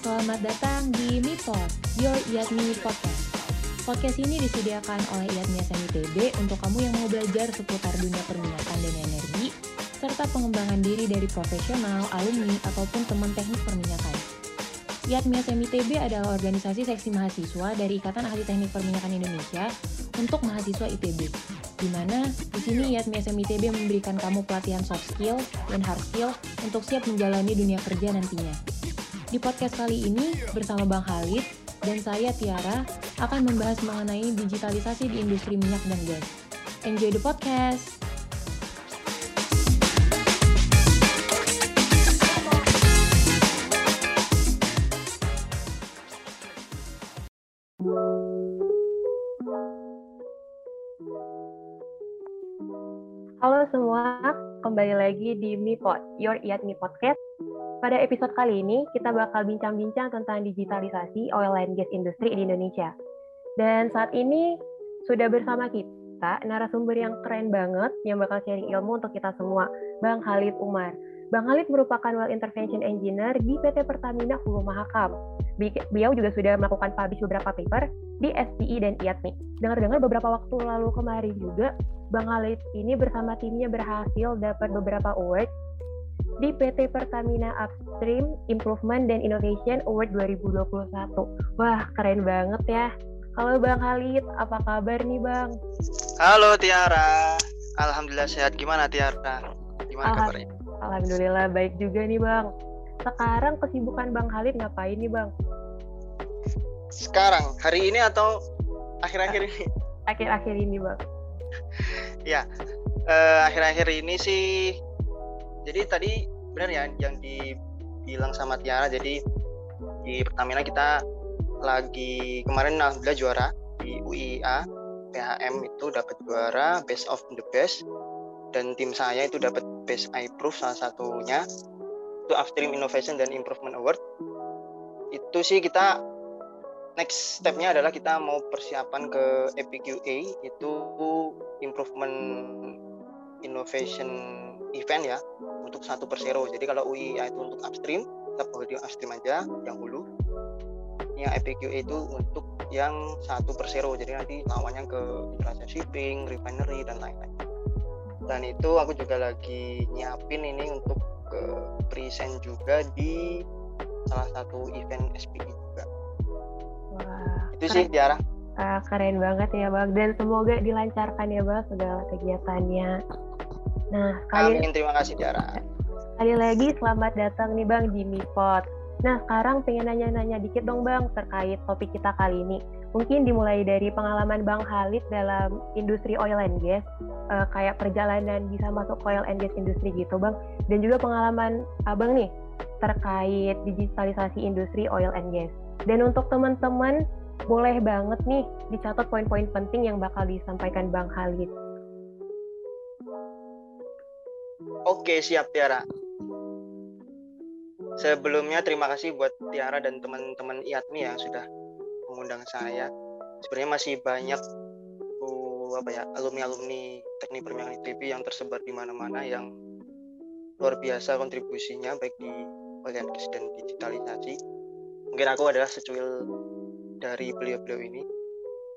Selamat datang di MIPOD, Your IATMI Podcast. Podcast ini disediakan oleh IATMI SMITB untuk kamu yang mau belajar seputar dunia perminyakan dan energi, serta pengembangan diri dari profesional, alumni, ataupun teman teknik perminyakan. IATMI SMITB adalah organisasi seksi mahasiswa dari Ikatan Ahli Teknik Perminyakan Indonesia untuk mahasiswa ITB, di mana di sini IATMI SMITB memberikan kamu pelatihan soft skill dan hard skill untuk siap menjalani dunia kerja nantinya. Di podcast kali ini bersama Bang Khalid dan saya Tiara akan membahas mengenai digitalisasi di industri minyak dan gas. Enjoy the podcast! Halo semua, kembali lagi di MiPod, Your Iat Mi Podcast pada episode kali ini, kita bakal bincang-bincang tentang digitalisasi oil and gas industry di Indonesia. Dan saat ini sudah bersama kita narasumber yang keren banget yang bakal sharing ilmu untuk kita semua, Bang Khalid Umar. Bang Khalid merupakan Well Intervention Engineer di PT Pertamina Hulu Mahakam. Beliau juga sudah melakukan publish beberapa paper di SPI dan IATMI. Dengar-dengar beberapa waktu lalu kemarin juga, Bang Khalid ini bersama timnya berhasil dapat beberapa award di PT Pertamina Upstream Improvement dan Innovation Award 2021. Wah, keren banget ya. Halo Bang Khalid, apa kabar nih Bang? Halo Tiara, Alhamdulillah sehat. Gimana Tiara? Gimana Alham kabarnya? Alhamdulillah baik juga nih Bang. Sekarang kesibukan Bang Khalid ngapain nih Bang? Sekarang, hari ini atau akhir-akhir ini? Akhir-akhir ini Bang. ya, uh, akhir-akhir ini sih jadi tadi benar ya yang dibilang sama Tiara jadi di Pertamina kita lagi kemarin alhamdulillah juara di UIA PHM itu dapat juara best of the best dan tim saya itu dapat best iProof salah satunya itu Upstream Innovation dan Improvement Award itu sih kita next stepnya adalah kita mau persiapan ke EPQA itu Improvement Innovation Event ya untuk satu persero. Jadi kalau UI itu untuk upstream, tetap holding upstream aja yang hulu. Yang EPQ itu untuk yang satu persero. Jadi nanti lawannya ke jasa shipping, refinery dan lain-lain. Dan itu aku juga lagi nyiapin ini untuk ke present juga di salah satu event SPI juga. Wah, itu sih Tiara. Uh, keren banget ya bang dan semoga dilancarkan ya bang segala kegiatannya Nah, kali Amin, terima kasih Tiara. Kali lagi selamat datang nih Bang di Mipot. Nah, sekarang pengen nanya-nanya dikit dong Bang terkait topik kita kali ini. Mungkin dimulai dari pengalaman Bang Khalid dalam industri oil and gas, uh, kayak perjalanan bisa masuk oil and gas industri gitu Bang. Dan juga pengalaman Abang nih terkait digitalisasi industri oil and gas. Dan untuk teman-teman, boleh banget nih dicatat poin-poin penting yang bakal disampaikan Bang Khalid. Oke, siap Tiara. Sebelumnya terima kasih buat Tiara dan teman-teman IATMI yang sudah mengundang saya. Sebenarnya masih banyak uh, apa ya alumni-alumni teknik perminyakan ITB yang tersebar di mana-mana yang luar biasa kontribusinya baik di bagian dan digitalisasi. Mungkin aku adalah secuil dari beliau-beliau ini.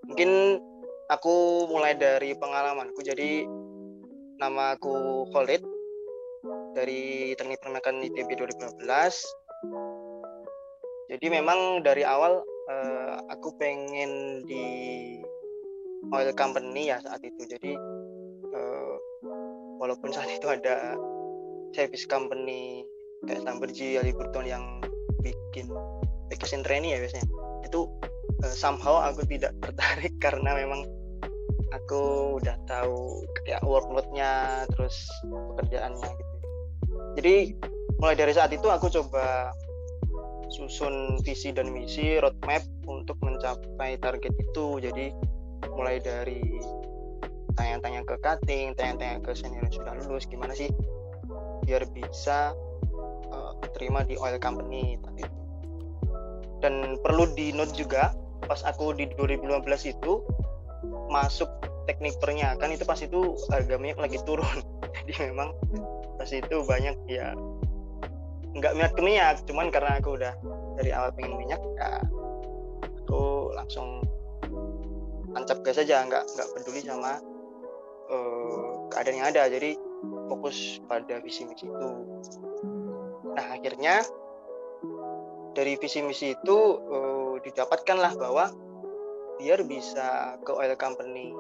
Mungkin aku mulai dari pengalamanku. Jadi nama aku Khalid dari teknik permekan ITB 2015 jadi memang dari awal uh, aku pengen di oil company ya saat itu. Jadi uh, walaupun saat itu ada service company kayak Lamborghini, Halliburton yang bikin vacation training ya biasanya. Itu uh, somehow aku tidak tertarik karena memang aku udah tahu kayak workloadnya terus pekerjaannya gitu. Jadi mulai dari saat itu aku coba susun visi dan misi roadmap untuk mencapai target itu. Jadi mulai dari tanya-tanya ke cutting tanya-tanya ke senior yang sudah lulus gimana sih biar bisa uh, terima di oil company tadi. Dan perlu di note juga pas aku di 2015 itu masuk teknik pernya kan itu pas itu harga minyak lagi turun. Jadi memang pas itu banyak ya nggak minat ke minyak cuman karena aku udah dari awal pengen minyak ya aku langsung tancap gas aja nggak nggak peduli sama uh, keadaan yang ada. Jadi fokus pada visi misi itu. Nah akhirnya dari visi misi itu uh, didapatkanlah bahwa biar bisa ke oil company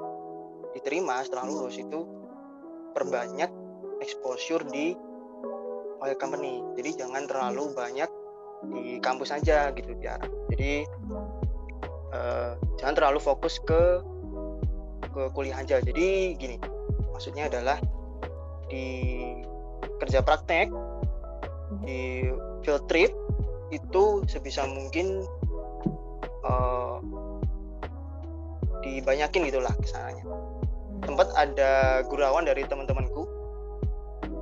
diterima setelah lulus itu perbanyak exposure di oil company. Jadi jangan terlalu banyak di kampus aja gitu biar. Jadi uh, jangan terlalu fokus ke ke kuliah aja. Jadi gini maksudnya adalah di kerja praktek di field trip itu sebisa mungkin uh, dibanyakin gitulah ke sananya. Tempat ada gurawan dari teman-temanku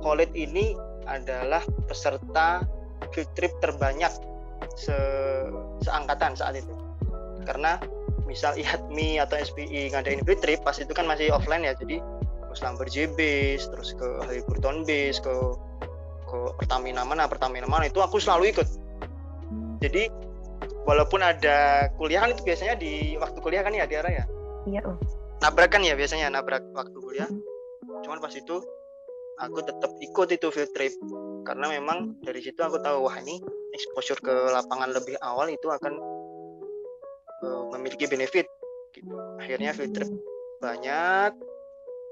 Khalid ini adalah peserta field trip terbanyak se seangkatan saat itu. Karena misal IHATMI atau SPI ngadain field trip pas itu kan masih offline ya. Jadi ke Lamberjee Base terus ke Halliburton Base ke ke Pertamina mana Pertamina mana itu aku selalu ikut. Jadi walaupun ada kuliah kan itu biasanya di waktu kuliah kan ya di arah ya? Iya oh. nabrakan ya biasanya nabrak waktu kuliah. Cuman pas itu aku tetap ikut itu field trip. Karena memang dari situ aku tahu wah ini exposure ke lapangan lebih awal itu akan uh, memiliki benefit gitu. akhirnya field trip banyak.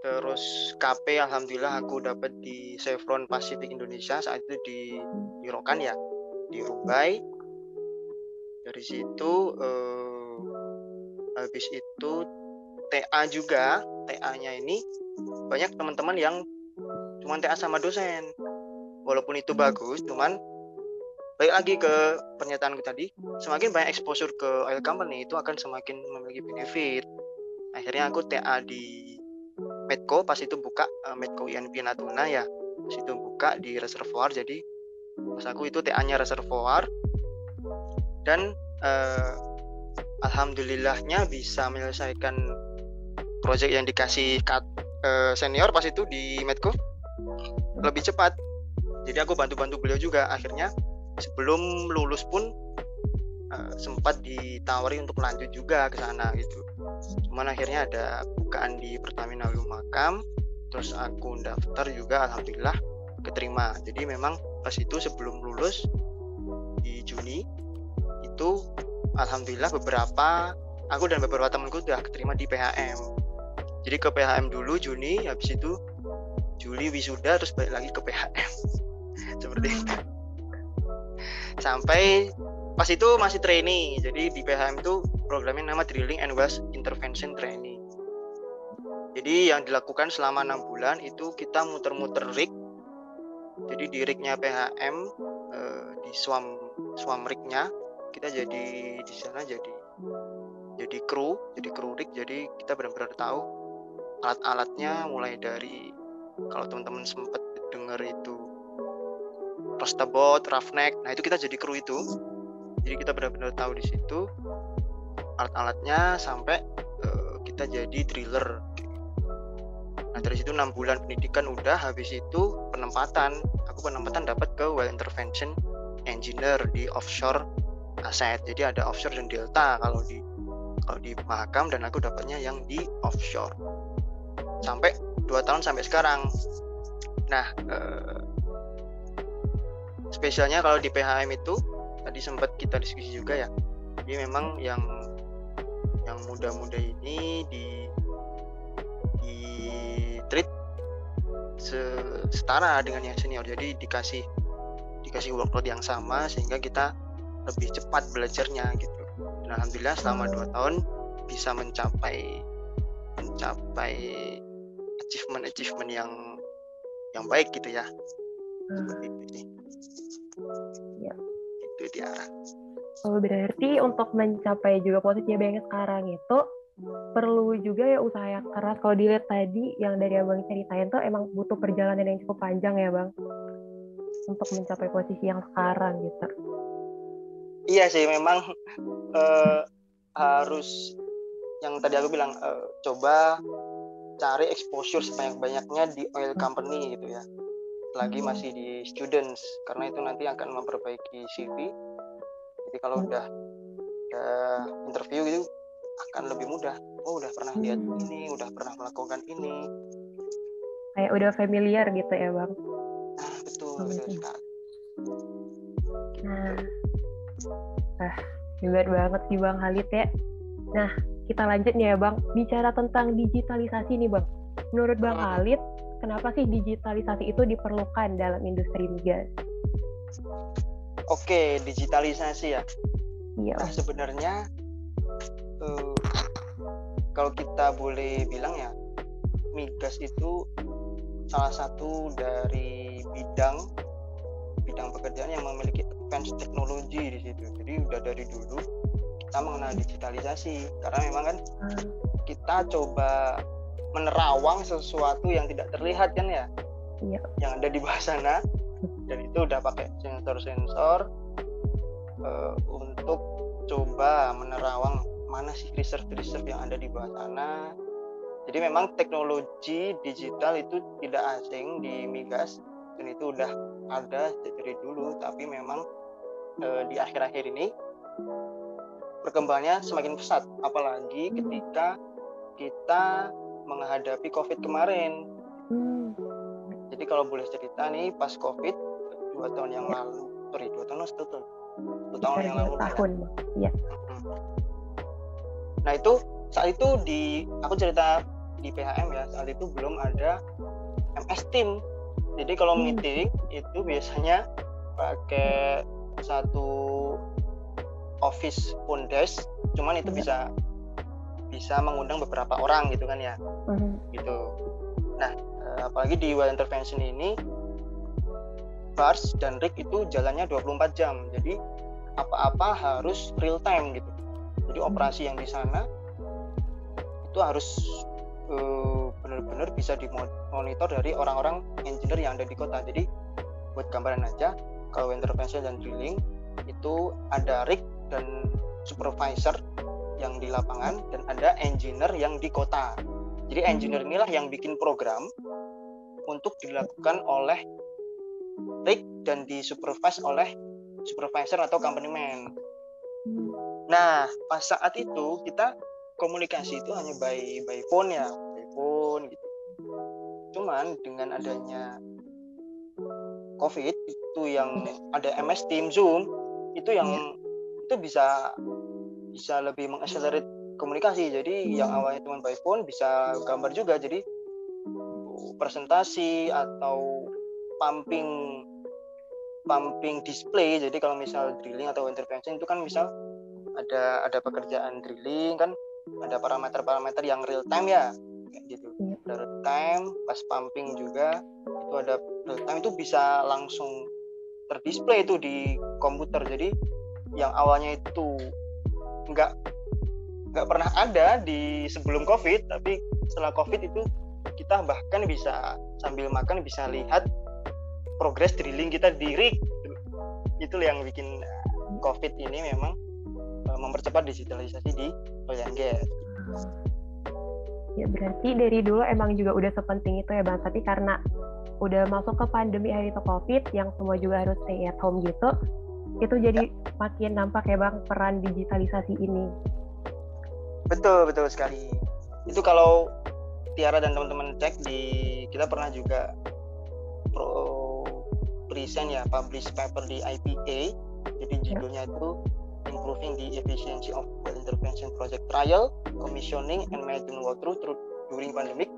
Terus KP alhamdulillah aku dapat di Chevron Pacific Indonesia. Saat itu di di Rokan ya di Rubai dari situ uh, habis itu TA juga. TA-nya ini banyak teman-teman yang cuma TA sama dosen. Walaupun itu bagus cuman balik lagi ke pernyataanku tadi semakin banyak exposure ke oil company itu akan semakin memiliki benefit. Akhirnya aku TA di Medco pas itu buka uh, Medco INP Natuna ya. Pas itu buka di reservoir jadi pas aku itu TA-nya reservoir. Dan uh, alhamdulillahnya bisa menyelesaikan proyek yang dikasih kat, uh, senior pas itu di Medco lebih cepat. Jadi aku bantu-bantu beliau juga. Akhirnya sebelum lulus pun uh, sempat ditawari untuk lanjut juga ke sana gitu. Cuman akhirnya ada bukaan di Pertamina Lumakam terus aku daftar juga alhamdulillah keterima. Jadi memang pas itu sebelum lulus di Juni itu alhamdulillah beberapa aku dan beberapa temanku sudah keterima di PHM jadi ke PHM dulu Juni habis itu Juli wisuda terus balik lagi ke PHM seperti itu. Sampai pas itu masih training jadi di PHM itu programnya nama Drilling and Wells Intervention Training. Jadi yang dilakukan selama enam bulan itu kita muter-muter rig. Jadi di rignya PHM eh, di swam swam rignya kita jadi di sana jadi jadi kru jadi kru rig. Jadi kita benar-benar tahu alat-alatnya mulai dari kalau teman-teman sempat dengar itu Prostabot, Roughneck, nah itu kita jadi kru itu. Jadi kita benar-benar tahu di situ alat-alatnya sampai uh, kita jadi driller. Nah dari situ enam bulan pendidikan udah, habis itu penempatan. Aku penempatan dapat ke well intervention engineer di offshore aset. Jadi ada offshore dan delta kalau di kalau di Mahakam dan aku dapatnya yang di offshore. Sampai dua tahun sampai sekarang. Nah, eh, spesialnya kalau di PHM itu tadi sempat kita diskusi juga ya. Jadi memang yang yang muda-muda ini di di treat setara dengan yang senior. Jadi dikasih dikasih workload yang sama sehingga kita lebih cepat belajarnya gitu. Dan alhamdulillah selama dua tahun bisa mencapai mencapai achievement achievement yang yang baik gitu ya. Hmm. seperti itu sih. Ya. itu Tiara oh berarti untuk mencapai juga posisi yang sekarang itu perlu juga ya usaha yang keras. Kalau dilihat tadi yang dari abang ceritain tuh emang butuh perjalanan yang cukup panjang ya bang? Untuk mencapai posisi yang sekarang gitu. Iya sih memang uh, harus yang tadi aku bilang uh, coba cari exposure sebanyak-banyaknya di oil company gitu ya. Lagi masih di students karena itu nanti akan memperbaiki CV jadi kalau udah udah interview gitu akan lebih mudah. Oh udah pernah lihat ini udah pernah melakukan ini. Kayak udah familiar gitu ya bang? Nah betul betul sekali. Nah. Ah hebat banget sih bang Halid ya nah kita lanjut nih ya bang bicara tentang digitalisasi nih bang menurut bang. Halid kenapa sih digitalisasi itu diperlukan dalam industri migas? Oke, digitalisasi ya. Iya. Nah, sebenarnya uh, kalau kita boleh bilang ya, migas itu salah satu dari bidang bidang pekerjaan yang memiliki advance teknologi di situ. Jadi udah dari dulu kita mengenal digitalisasi. Karena memang kan hmm. kita coba menerawang sesuatu yang tidak terlihat kan ya? Iya. yang ada di bawah sana. Dan itu udah pakai sensor-sensor uh, untuk coba menerawang mana sih reserve-reserve yang ada di bawah sana. Jadi memang teknologi digital itu tidak asing di migas dan itu udah ada dari dulu. Tapi memang uh, di akhir-akhir ini perkembangannya semakin pesat apalagi ketika kita menghadapi COVID kemarin. Hmm. Jadi kalau boleh cerita nih pas COVID dua tahun yang lalu, sorry dua tahun satu tahun, dua tahun yang lalu. Tahun, ya. Nah itu saat itu di aku cerita di PHM ya saat itu belum ada MS Team. Jadi kalau hmm. meeting itu biasanya pakai satu office phone desk, cuman itu ya. bisa bisa mengundang beberapa orang gitu kan ya mm-hmm. gitu nah eh, apalagi di well intervention ini bars dan rig itu jalannya 24 jam jadi apa-apa harus real time gitu jadi mm-hmm. operasi yang di sana itu harus uh, benar-benar bisa dimonitor dari orang-orang engineer yang ada di kota jadi buat gambaran aja kalau intervention dan drilling itu ada rig dan supervisor yang di lapangan dan ada engineer yang di kota. Jadi engineer inilah yang bikin program untuk dilakukan oleh rig dan disupervise oleh supervisor atau company man. Nah, pas saat itu kita komunikasi itu hanya by by phone ya, by phone gitu. Cuman dengan adanya COVID itu yang ada MS Team Zoom itu yang iya. Itu bisa bisa lebih mengakselerate komunikasi. Jadi hmm. yang awalnya cuma by phone bisa gambar juga. Jadi presentasi atau pumping pumping display. Jadi kalau misal drilling atau intervention itu kan misal ada ada pekerjaan drilling kan ada parameter-parameter yang real time ya. Kayak gitu. Iya. ada real time pas pumping juga itu ada real time itu bisa langsung terdisplay itu di komputer. Jadi yang awalnya itu nggak nggak pernah ada di sebelum covid tapi setelah covid itu kita bahkan bisa sambil makan bisa lihat progres drilling kita di rig. Itu yang bikin covid ini memang uh, mempercepat digitalisasi di oil and gas. Ya berarti dari dulu emang juga udah sepenting itu ya bang. Tapi karena udah masuk ke pandemi hari itu covid yang semua juga harus stay at home gitu itu jadi ya. makin nampak ya bang peran digitalisasi ini betul betul sekali itu kalau Tiara dan teman-teman cek di kita pernah juga pro present ya publish paper di IPA jadi ya. judulnya itu improving the efficiency of well intervention project trial commissioning and maintenance walkthrough through during pandemic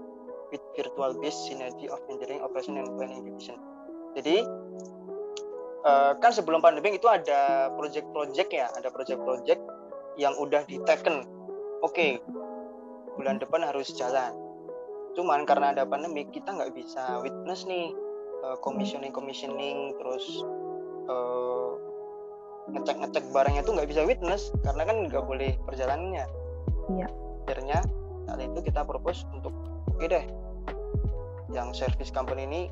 with virtual based synergy of engineering operation and planning division jadi uh, kan sebelum pandemi itu ada project-project ya, ada project-project yang udah diteken. Oke, okay, bulan depan harus jalan. Cuman karena ada pandemi kita nggak bisa witness nih uh, commissioning commissioning terus uh, ngecek ngecek barangnya tuh nggak bisa witness karena kan nggak boleh perjalanannya. Iya. Akhirnya saat itu kita propose untuk oke okay deh, yang service company ini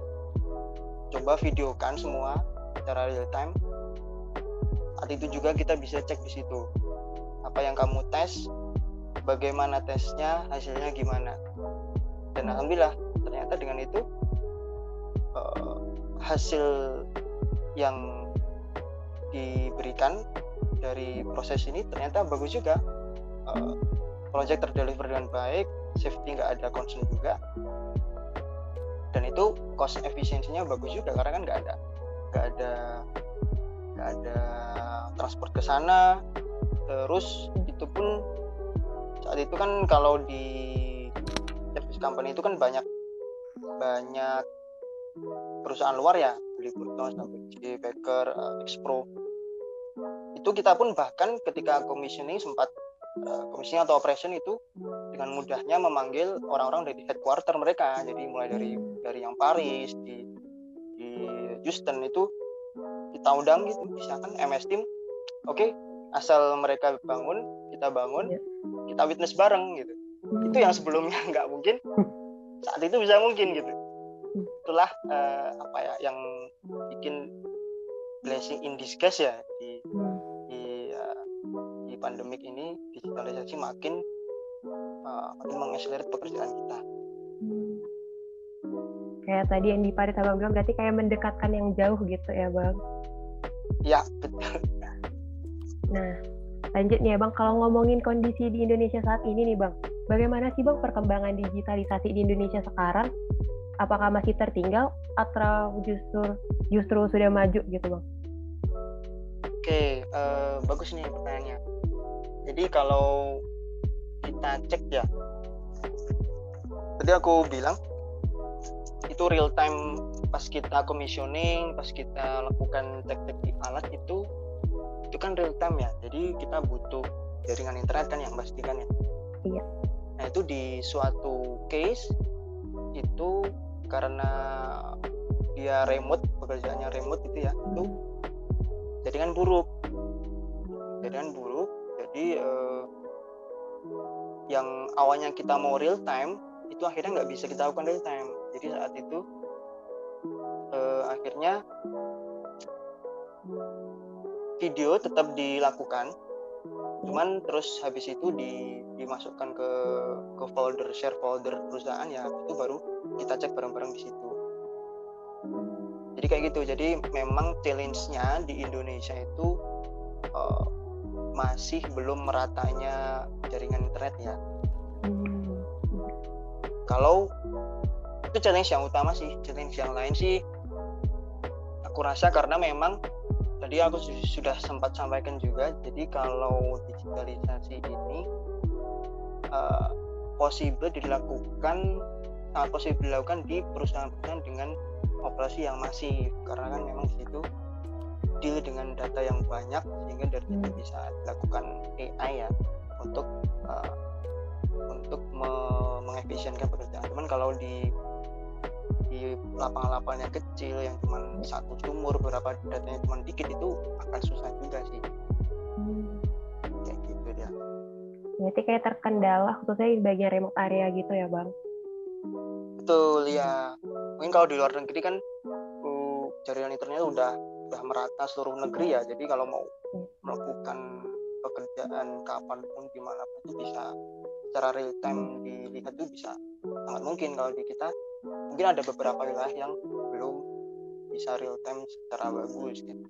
coba videokan semua secara real time. Saat itu juga kita bisa cek di situ. Apa yang kamu tes bagaimana tesnya hasilnya gimana. Dan alhamdulillah ternyata dengan itu uh, hasil yang diberikan dari proses ini ternyata bagus juga. Uh, project terdeliver dengan baik safety nggak ada concern juga. Dan itu cost efisiensinya bagus juga karena kan nggak ada nggak ada nggak ada transport ke sana. Terus itu pun saat itu kan kalau di service company itu kan banyak banyak perusahaan luar ya. Beli Burton sampai Baker, uh, Expro. Itu kita pun bahkan ketika commissioning sempat uh, commissioning atau operation itu dengan mudahnya memanggil orang-orang dari headquarter mereka. Jadi mulai dari dari yang Paris di Houston itu kita undang gitu misalkan MS Team. Oke okay, asal mereka bangun kita bangun iya. kita witness bareng gitu. Itu yang sebelumnya nggak mungkin. Saat itu bisa mungkin gitu. Itulah uh, apa ya yang bikin blessing in disguise ya di di uh, di pandemik ini digitalisasi makin uh, makin mengakselerate pekerjaan kita kayak tadi yang di Paris abang bilang berarti kayak mendekatkan yang jauh gitu ya bang ya betul nah lanjut nih ya bang kalau ngomongin kondisi di Indonesia saat ini nih bang bagaimana sih bang perkembangan digitalisasi di Indonesia sekarang apakah masih tertinggal atau justru justru sudah maju gitu bang? Oke, uh, bagus nih pertanyaannya. Jadi kalau kita cek ya, tadi aku bilang itu real time pas kita commissioning, pas kita lakukan cek-cek di alat itu itu kan real time ya. Jadi kita butuh jaringan internet kan yang pastikan ya. Iya. Nah itu di suatu case itu karena dia remote pekerjaannya remote itu ya itu jaringan buruk jaringan buruk jadi eh, yang awalnya kita mau real time itu akhirnya nggak bisa kita lakukan real time jadi saat itu eh, akhirnya video tetap dilakukan. Cuman terus habis itu di, dimasukkan ke ke folder share folder perusahaan ya itu baru kita cek bareng-bareng di situ. Jadi kayak gitu. Jadi memang challenge-nya di Indonesia itu uh, masih belum meratanya jaringan internet ya. Kalau itu challenge yang utama sih challenge yang lain sih aku rasa karena memang tadi aku sudah sempat sampaikan juga jadi kalau digitalisasi ini uh, possible dilakukan sangat possible dilakukan di perusahaan-perusahaan dengan operasi yang masif karena kan memang di situ deal dengan data yang banyak sehingga dari itu hmm. bisa dilakukan AI ya untuk uh, untuk me mengefisienkan pekerjaan. Cuman kalau di di lapangan-lapangan yang kecil yang cuma satu sumur berapa datanya cuma dikit itu akan susah juga sih hmm. kayak gitu dia berarti kayak terkendala khususnya di bagian remote area gitu ya bang betul ya mungkin kalau di luar negeri kan uh, jaringan internet udah udah merata seluruh negeri ya jadi kalau mau hmm. melakukan pekerjaan kapan pun di mana pun itu bisa secara real time dilihat itu bisa sangat mungkin kalau di kita mungkin ada beberapa wilayah yang belum bisa real time secara bagus gitu.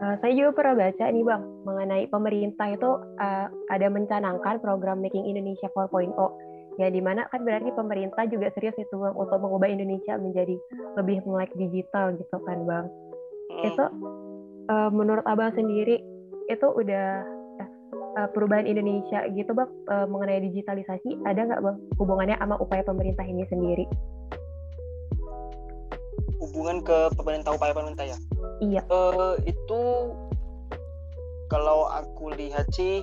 Uh, saya juga pernah baca nih bang mengenai pemerintah itu uh, ada mencanangkan program Making Indonesia 4.0 ya di mana kan berarti pemerintah juga serius itu bang untuk mengubah Indonesia menjadi lebih melek digital gitu kan bang hmm. itu uh, menurut abang sendiri itu udah uh, perubahan Indonesia gitu bang uh, mengenai digitalisasi ada nggak bang hubungannya sama upaya pemerintah ini sendiri? Hubungan ke pemerintah upaya pemerintah ya? Iya. Uh, itu kalau aku lihat sih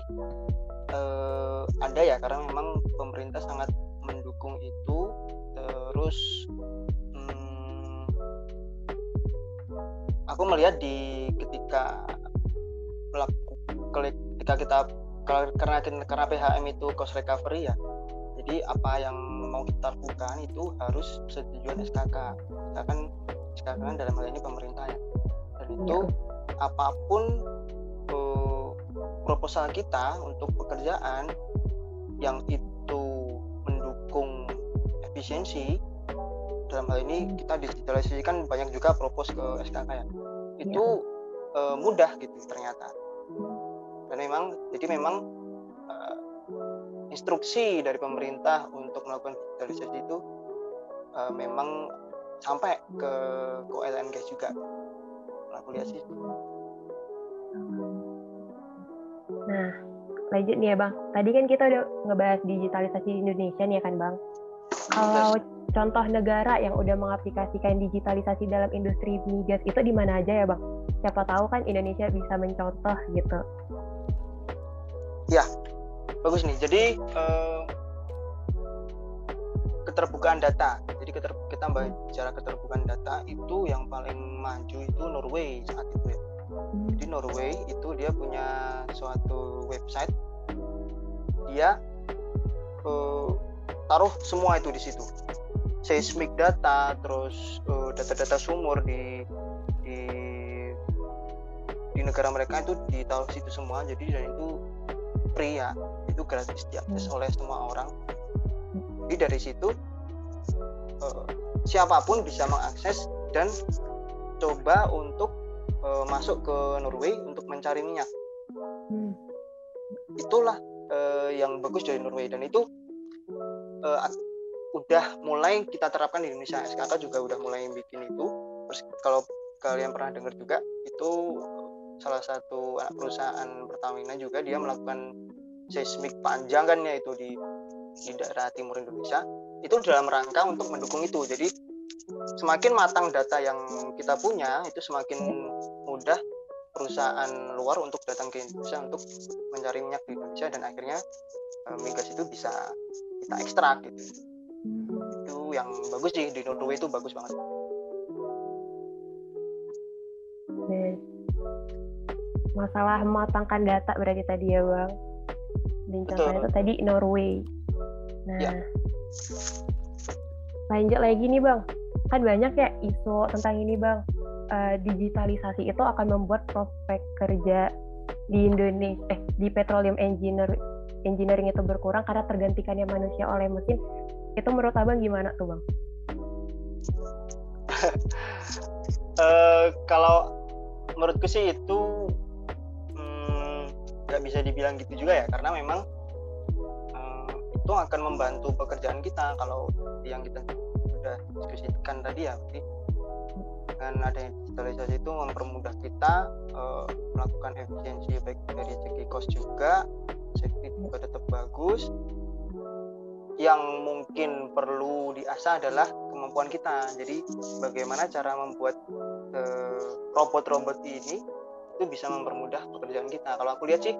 uh, ada ya karena memang pemerintah sangat mendukung itu terus hmm, aku melihat di ketika melakukan ketika kita karena karena PHM itu cost recovery ya jadi apa yang mau kita lakukan itu harus persetujuan SKK misalkan SKK kan dalam hal ini pemerintah ya dan itu ya. apa pun uh, proposal kita untuk pekerjaan yang itu mendukung efisiensi dalam hal ini kita digitalisasi kan banyak juga propose ke SKK ya itu ya. uh, mudah gitu ternyata dan memang jadi memang uh, instruksi dari pemerintah untuk melakukan digitalisasi itu uh, memang sampai ke ke OLNG juga. Aku lihat sih. Nah lanjut nih ya bang. Tadi kan kita udah ngebahas digitalisasi di Indonesia nih ya kan bang? Kalau contoh negara yang udah mengaplikasikan digitalisasi dalam industri migas itu di mana aja ya bang? Siapa tahu kan Indonesia bisa mencontoh gitu ya bagus nih. Jadi uh, keterbukaan data. Jadi keter, kita bicara keterbukaan data itu yang paling maju itu Norway saat itu ya. Hmm. di Norway itu dia punya suatu website. Dia uh, taruh semua itu di situ. Seismic data terus eh, data-data sumur di di di negara mereka itu ditaruh situ semua. Jadi dan itu free ya itu gratis diakses hmm. oleh semua orang. Jadi dari situ uh, siapa pun bisa mengakses dan coba untuk uh, masuk ke Norway untuk mencari minyak. Hmm. itulah uh, yang bagus dari Norway. Dan itu uh, udah mulai kita terapkan di Indonesia. SKK juga udah mulai bikin itu. Terus kalau kalian pernah dengar juga itu salah satu anak perusahaan Pertamina juga dia melakukan seismik panjang kan ya itu di di daerah timur Indonesia itu dalam rangka untuk mendukung itu. Jadi semakin matang data yang kita punya itu semakin mudah perusahaan luar untuk datang ke Indonesia untuk mencari minyak di Indonesia dan akhirnya e, migas itu bisa kita ekstrak gitu. Itu yang bagus sih di Norway itu bagus banget. Masalah mematangkan data berarti tadi ya bang dan contohnya itu tadi Norway. Nah ya. lanjut lagi nih bang. Kan banyak ya isu tentang ini bang. Uh, digitalisasi itu akan membuat prospek kerja di Indonesia eh di petroleum engineer engineering itu berkurang karena tergantikannya manusia oleh mesin. Itu menurut abang gimana tuh bang? uh, kalau menurutku sih itu bisa dibilang gitu juga ya karena memang um, itu akan membantu pekerjaan kita kalau yang kita sudah diskusikan tadi ya berarti dengan adanya digitalisasi itu mempermudah kita uh, melakukan efisiensi baik dari segi cost juga safety juga tetap bagus. Yang mungkin perlu diasah adalah kemampuan kita. Jadi bagaimana cara membuat robot-robot uh, ini itu bisa mempermudah pekerjaan kita. Kalau aku lihat sih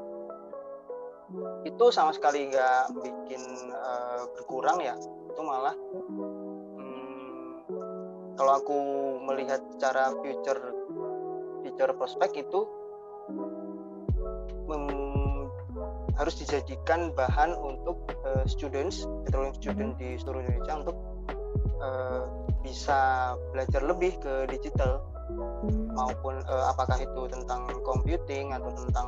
itu sama sekali nggak bikin uh, berkurang ya. Itu malah hmm, kalau aku melihat secara future future prospek itu mem, harus dijadikan bahan untuk uh, students petroleum student di seluruh Indonesia untuk uh, bisa belajar lebih ke digital maupun uh, apakah itu tentang computing atau tentang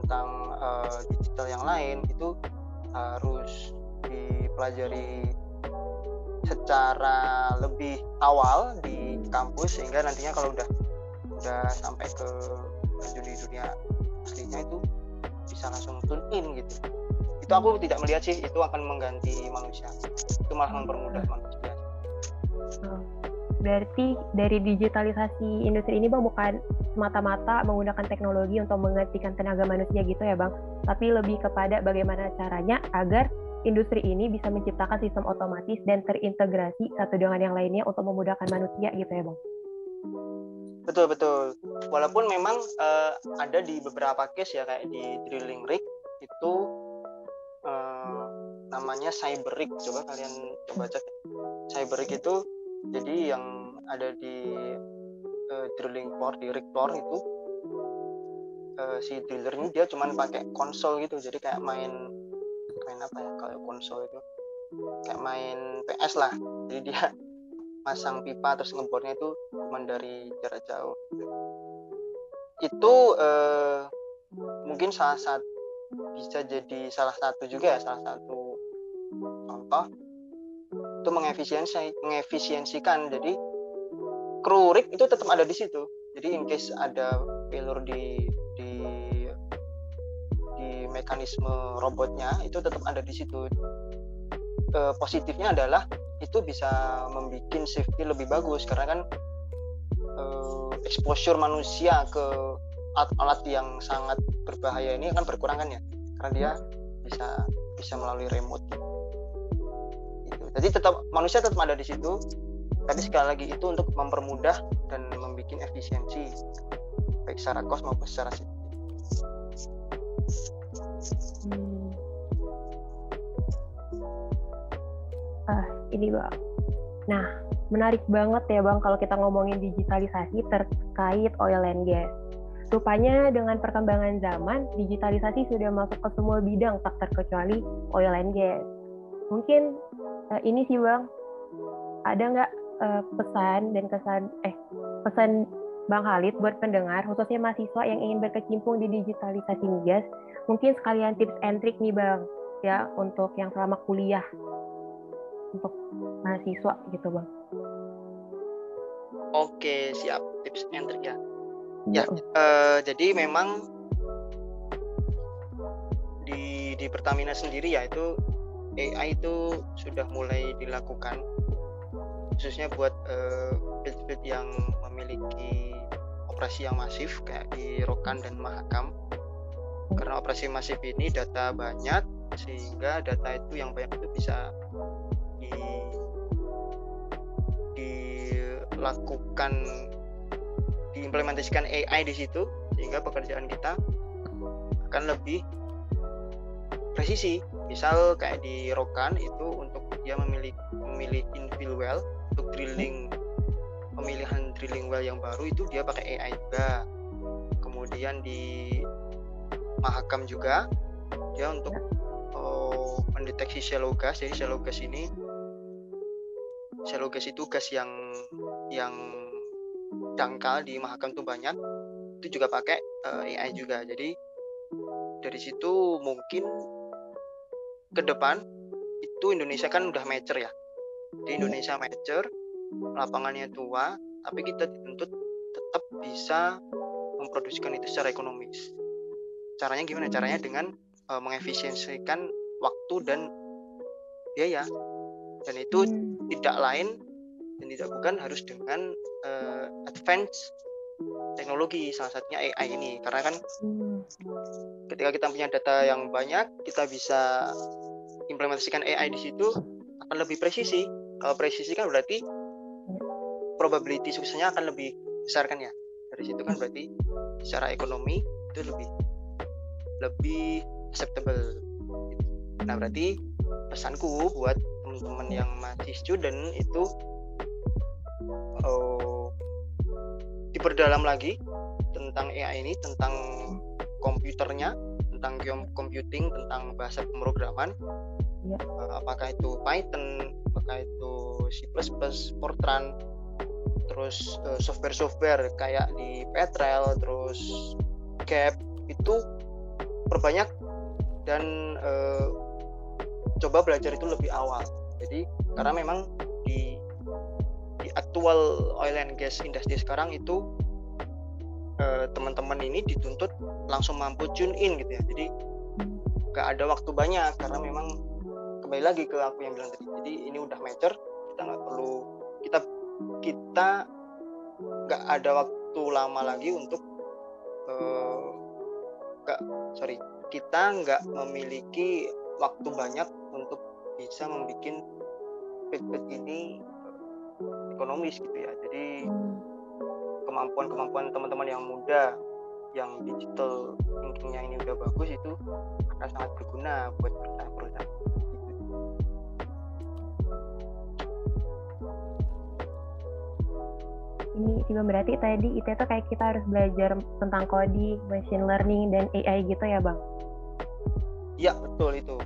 tentang uh, digital yang lain itu harus dipelajari secara lebih awal di kampus sehingga nantinya kalau udah udah sampai ke dunia dunia aslinya itu bisa langsung tune in gitu. Itu aku tidak melihat sih itu akan mengganti manusia. Itu malah mempermudah manusia. Oh berarti dari digitalisasi industri ini bang bukan semata-mata menggunakan teknologi untuk menggantikan tenaga manusia gitu ya bang, tapi lebih kepada bagaimana caranya agar industri ini bisa menciptakan sistem otomatis dan terintegrasi satu dengan yang lainnya untuk memudahkan manusia gitu ya bang. Betul betul. Walaupun memang uh, ada di beberapa case ya kayak di drilling rig itu uh, namanya cyber rig. Coba kalian coba cek. Cyber rig itu jadi yang ada di uh, drilling floor di rig floor itu uh, si driller dia cuman pakai konsol gitu. Jadi kayak main main apa ya kalau konsol itu? Kayak main PS lah. Jadi dia masang pipa terus ngebornya itu cuman dari jarak jauh. Itu uh, mungkin salah satu bisa jadi salah satu juga ya salah satu contoh itu mengefisiensi mengefisiensikan. Jadi kru rig itu tetap ada di situ. Jadi in case ada failure di di di mekanisme robotnya itu tetap ada di situ. E, positifnya adalah itu bisa membuat safety lebih bagus. Karena kan e, exposure manusia ke alat-alat yang sangat berbahaya ini akan berkurang kan ya? Karena dia bisa bisa melalui remote. Jadi tetap manusia tetap ada di situ tapi sekali lagi itu untuk mempermudah dan membuat efisiensi baik secara kos maupun secara safety hmm. ah ini bang nah menarik banget ya bang kalau kita ngomongin digitalisasi terkait oil and gas Rupanya dengan perkembangan zaman, digitalisasi sudah masuk ke semua bidang tak terkecuali oil and gas. Mungkin uh, ini sih bang, ada nggak uh, pesan dan kesan eh pesan Bang Halid buat pendengar, khususnya mahasiswa yang ingin berkecimpung di digitalisasi migas, mungkin sekalian tips and trick nih Bang, ya untuk yang selama kuliah. Untuk mahasiswa gitu Bang. Oke, siap. Tips and trick ya. Ya, uh, jadi memang di di Pertamina sendiri ya itu AI itu sudah mulai dilakukan khususnya buat uh, field-field yang memiliki operasi yang masif kayak di Rokan dan Mahakam. Karena operasi masif ini data banyak sehingga data itu yang banyak itu bisa di dilakukan diimplementasikan AI di situ sehingga pekerjaan kita akan lebih presisi misal kayak di Rokan itu untuk dia memilih memilih infill well untuk drilling pemilihan drilling well yang baru itu dia pakai AI juga. Kemudian di Mahakam juga dia untuk oh, mendeteksi shallow gas. Jadi shallow gas ini shallow gas itu gas yang yang dangkal di Mahakam tuh banyak itu juga pakai uh, eh, AI juga. Jadi dari situ mungkin ke depan itu Indonesia kan udah mature ya. Di Indonesia mature lapangannya tua tapi kita dituntut tetap bisa memproduksikan itu secara ekonomis. Caranya gimana? Caranya dengan uh, mengefisiensikan waktu dan biaya. Dan itu hmm. tidak lain dan tidak bukan harus dengan uh, advance teknologi salah satunya AI ini. Karena kan ketika kita punya data yang banyak kita bisa implementasikan AI di situ akan lebih presisi. Kalau presisi kan berarti probability suksesnya akan lebih besar kan ya? Dari situ kan berarti secara ekonomi itu lebih lebih acceptable. Nah berarti pesanku buat teman-teman yang masih student itu oh, diperdalam lagi tentang AI ini tentang komputernya tentang computing tentang bahasa pemrograman. Ya. apakah itu Python apakah itu C++ Fortran terus uh, software-software kayak di Petrel terus Gap itu perbanyak dan uh, coba belajar itu lebih awal. Jadi karena memang di di aktual oil and gas industry sekarang itu eh, teman-teman ini dituntut langsung mampu tune in gitu ya. Jadi nggak ada waktu banyak karena memang kembali lagi ke aku yang bilang tadi. Jadi ini udah mature kita nggak perlu kita kita nggak ada waktu lama lagi untuk eh, nggak uh, sorry kita nggak memiliki waktu banyak untuk bisa membuat feedback ini ekonomis gitu ya. Jadi kemampuan-kemampuan teman-teman yang muda yang digital thinkingnya ini udah bagus itu akan sangat berguna buat perusahaan-perusahaan ini juga berarti tadi itu tuh kayak kita harus belajar tentang coding, machine learning dan AI gitu ya bang? Iya betul itu.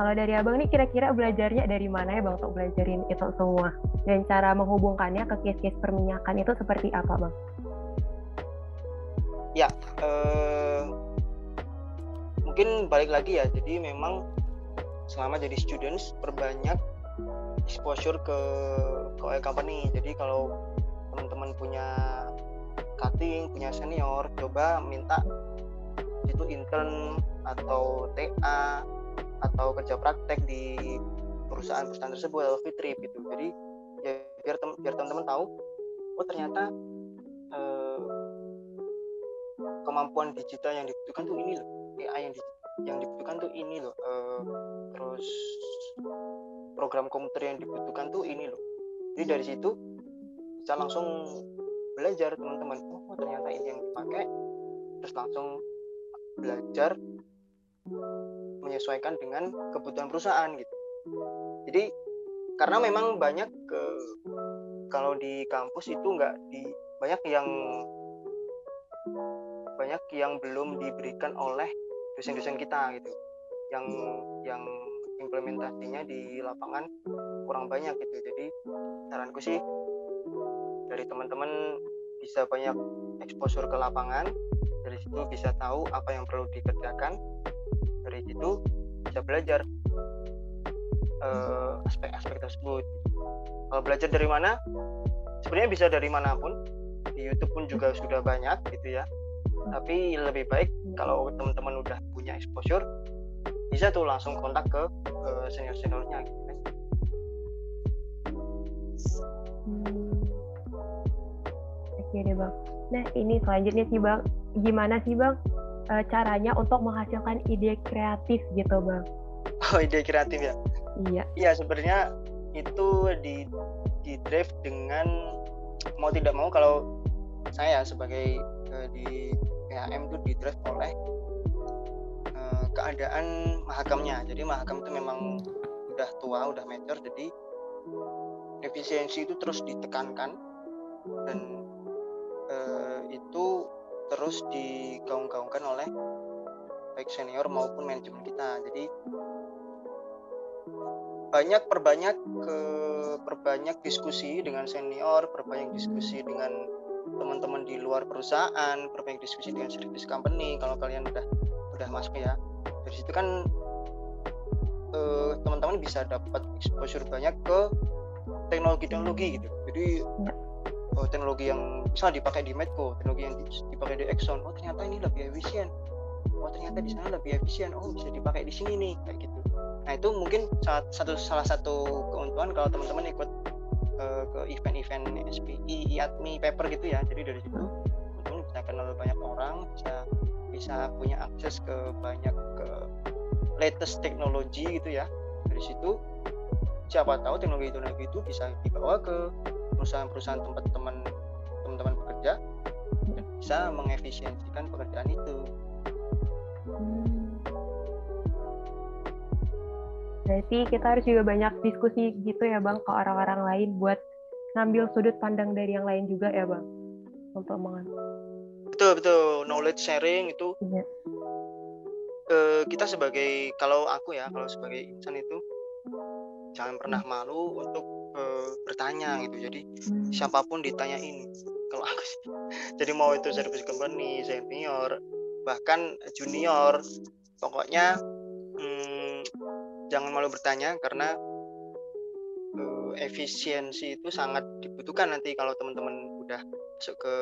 Kalau dari abang nih kira-kira belajarnya dari mana ya bang untuk belajarin itu semua? Dan cara menghubungkannya ke case-case perminyakan itu seperti apa bang? Ya, eh, mungkin balik lagi ya. Jadi memang selama jadi students perbanyak exposure ke ke company jadi kalau teman-teman punya cutting punya senior coba minta itu intern atau TA atau kerja praktek di perusahaan-perusahaan tersebut atau fit trip gitu jadi ya biar tem biar teman-teman tahu oh ternyata kemampuan digital yang dibutuhkan tuh ini loh. AI yang di, yang dibutuhkan tuh ini loh eh, terus program komputer yang dibutuhkan tuh ini loh. Jadi dari situ bisa langsung belajar teman-teman. Oh ternyata ini yang dipakai. Terus langsung belajar menyesuaikan dengan kebutuhan perusahaan gitu. Jadi karena memang banyak ke kalau di kampus itu enggak di banyak yang banyak yang belum diberikan oleh dosen-dosen kita gitu. Yang yang implementasinya di lapangan kurang banyak gitu. Jadi saranku sih dari teman-teman bisa banyak exposure ke lapangan dari situ bisa tahu apa yang perlu dikerjakan dari situ bisa belajar uh, aspek-aspek tersebut. Kalau belajar dari mana? Sebenarnya bisa dari mana pun di YouTube pun juga sudah banyak gitu ya tapi lebih baik kalau teman-teman udah punya exposure bisa tuh langsung kontak ke uh, senior seniornya gitu kan. Hmm. oke deh bang. Nah ini selanjutnya sih bang. Gimana sih bang e, caranya untuk menghasilkan ide kreatif gitu bang? Oh ide kreatif ya? Iya. Iya sebenarnya itu di di drive dengan mau tidak mau kalau saya sebagai di PHM itu di drive oleh uh, keadaan mahakamnya. Jadi mahakam itu memang udah tua udah mature jadi efisiensi itu terus ditekankan dan uh, itu terus digaung-gaungkan oleh baik senior maupun manajemen kita. Jadi banyak perbanyak ke perbanyak diskusi dengan senior perbanyak diskusi dengan teman-teman di luar perusahaan perbanyak diskusi dengan service company kalau kalian udah udah masuk ya. Dari situ kan eh, teman-teman bisa dapat exposure banyak ke teknologi-teknologi gitu. Jadi oh, teknologi yang bisa dipakai di Medco teknologi yang dipakai di Exxon oh ternyata ini lebih efisien. Oh ternyata di sana lebih efisien. Oh bisa dipakai di sini nih kayak gitu. Nah itu mungkin satu salah satu keuntungan kalau teman-teman ikut uh, ke event-event SPI, IATMI, paper gitu ya jadi dari situ teman-teman bisa kenal banyak orang bisa bisa punya akses ke banyak ke latest teknologi gitu ya dari situ siapa tahu teknologi-teknologi itu bisa dibawa ke perusahaan-perusahaan tempat teman teman-teman bekerja bisa mengefisiensikan pekerjaan itu. Hmm. Berarti kita harus juga banyak diskusi gitu ya Bang ke orang-orang lain buat ngambil sudut pandang dari yang lain juga ya Bang untuk mengambil. Betul betul knowledge sharing itu. Iya. Uh, kita sebagai kalau aku ya kalau sebagai insan itu jangan pernah malu untuk uh, bertanya gitu. Jadi hmm. siapa pun ditanyain kalau aku. Jadi mau itu service company, senior, bahkan junior, pokoknya jangan malu bertanya karena uh, efisiensi itu sangat dibutuhkan nanti kalau teman-teman udah masuk ke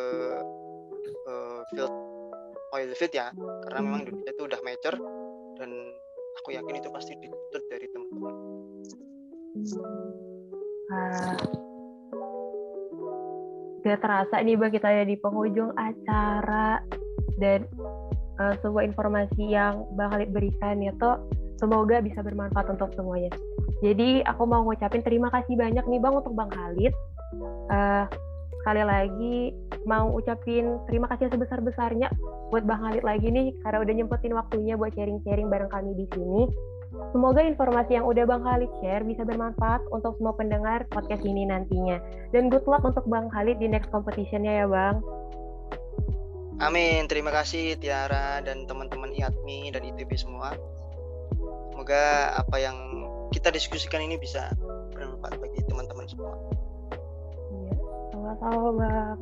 uh, field oil field ya. Karena memang Indonesia itu udah mature dan aku yakin itu pasti dituntut dari teman-teman. Uh, gak terasa nih bang kita ada di penghujung acara. Dan uh, sebuah informasi yang Bang Khalid berikan itu Semoga bisa bermanfaat untuk semuanya. Jadi aku mau ngucapin terima kasih banyak nih Bang untuk Bang Khalid. Uh, sekali lagi mau ucapin terima kasih sebesar-besarnya buat Bang Khalid lagi nih karena udah nyempetin waktunya buat sharing-sharing bareng kami di sini. Semoga informasi yang udah Bang Khalid share bisa bermanfaat untuk semua pendengar podcast ini nantinya. Dan good luck untuk Bang Khalid di next competitionnya ya Bang. Amin. Terima kasih Tiara dan teman-teman IATMI dan ITB semua semoga apa yang kita diskusikan ini bisa bermanfaat bagi teman-teman semua. Iya, sama-sama.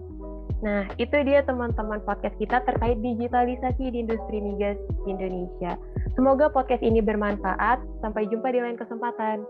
Nah, itu dia teman-teman podcast kita terkait digitalisasi di industri migas Indonesia. Semoga podcast ini bermanfaat. Sampai jumpa di lain kesempatan.